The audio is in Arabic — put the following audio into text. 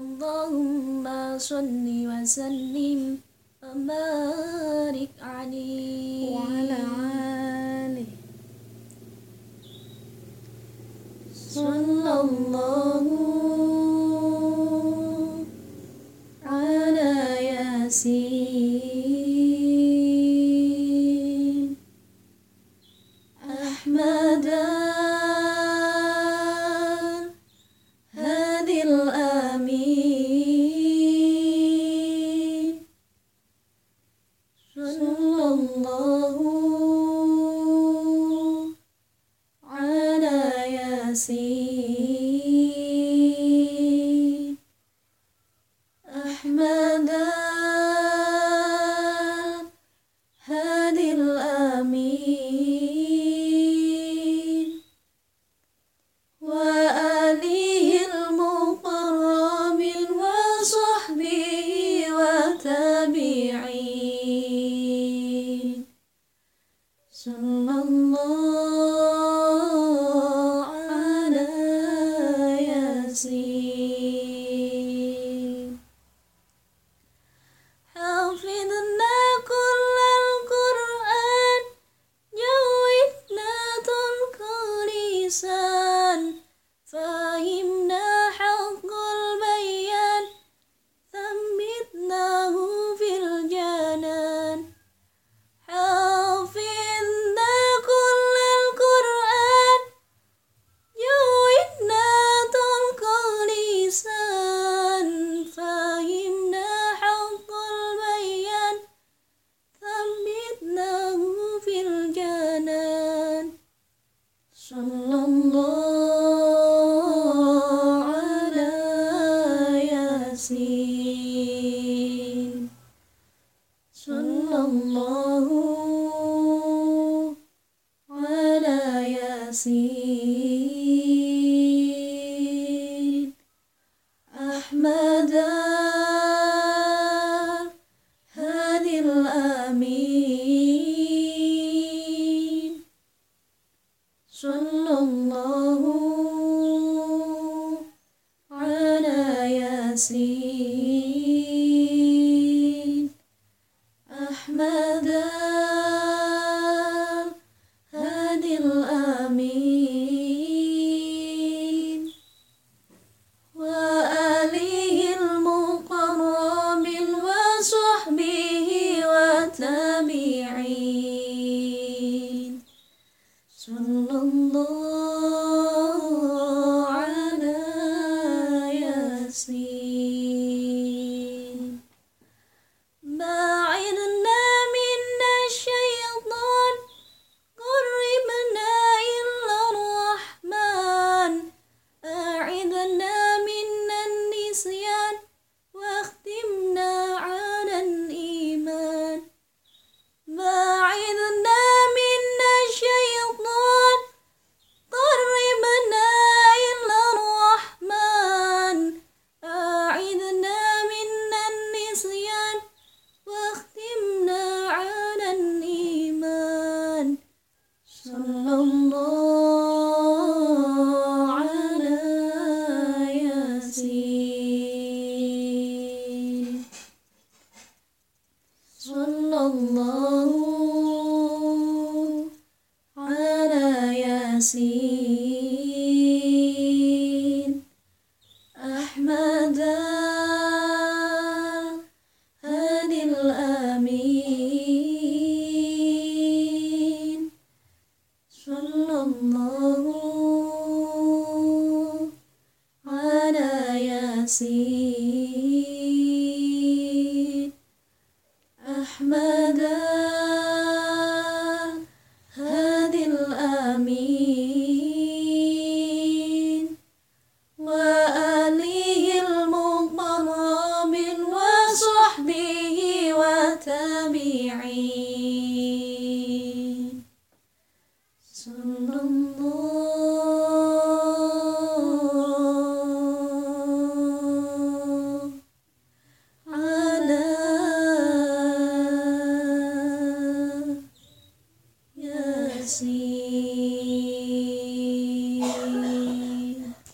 اللهم صل وسلم وبارك عليه. وعلى آله. صلى الله على ياسين. see. سنين صلى الله على ياسين. sleep. Alhamdulillah, hadi alamin. 隆隆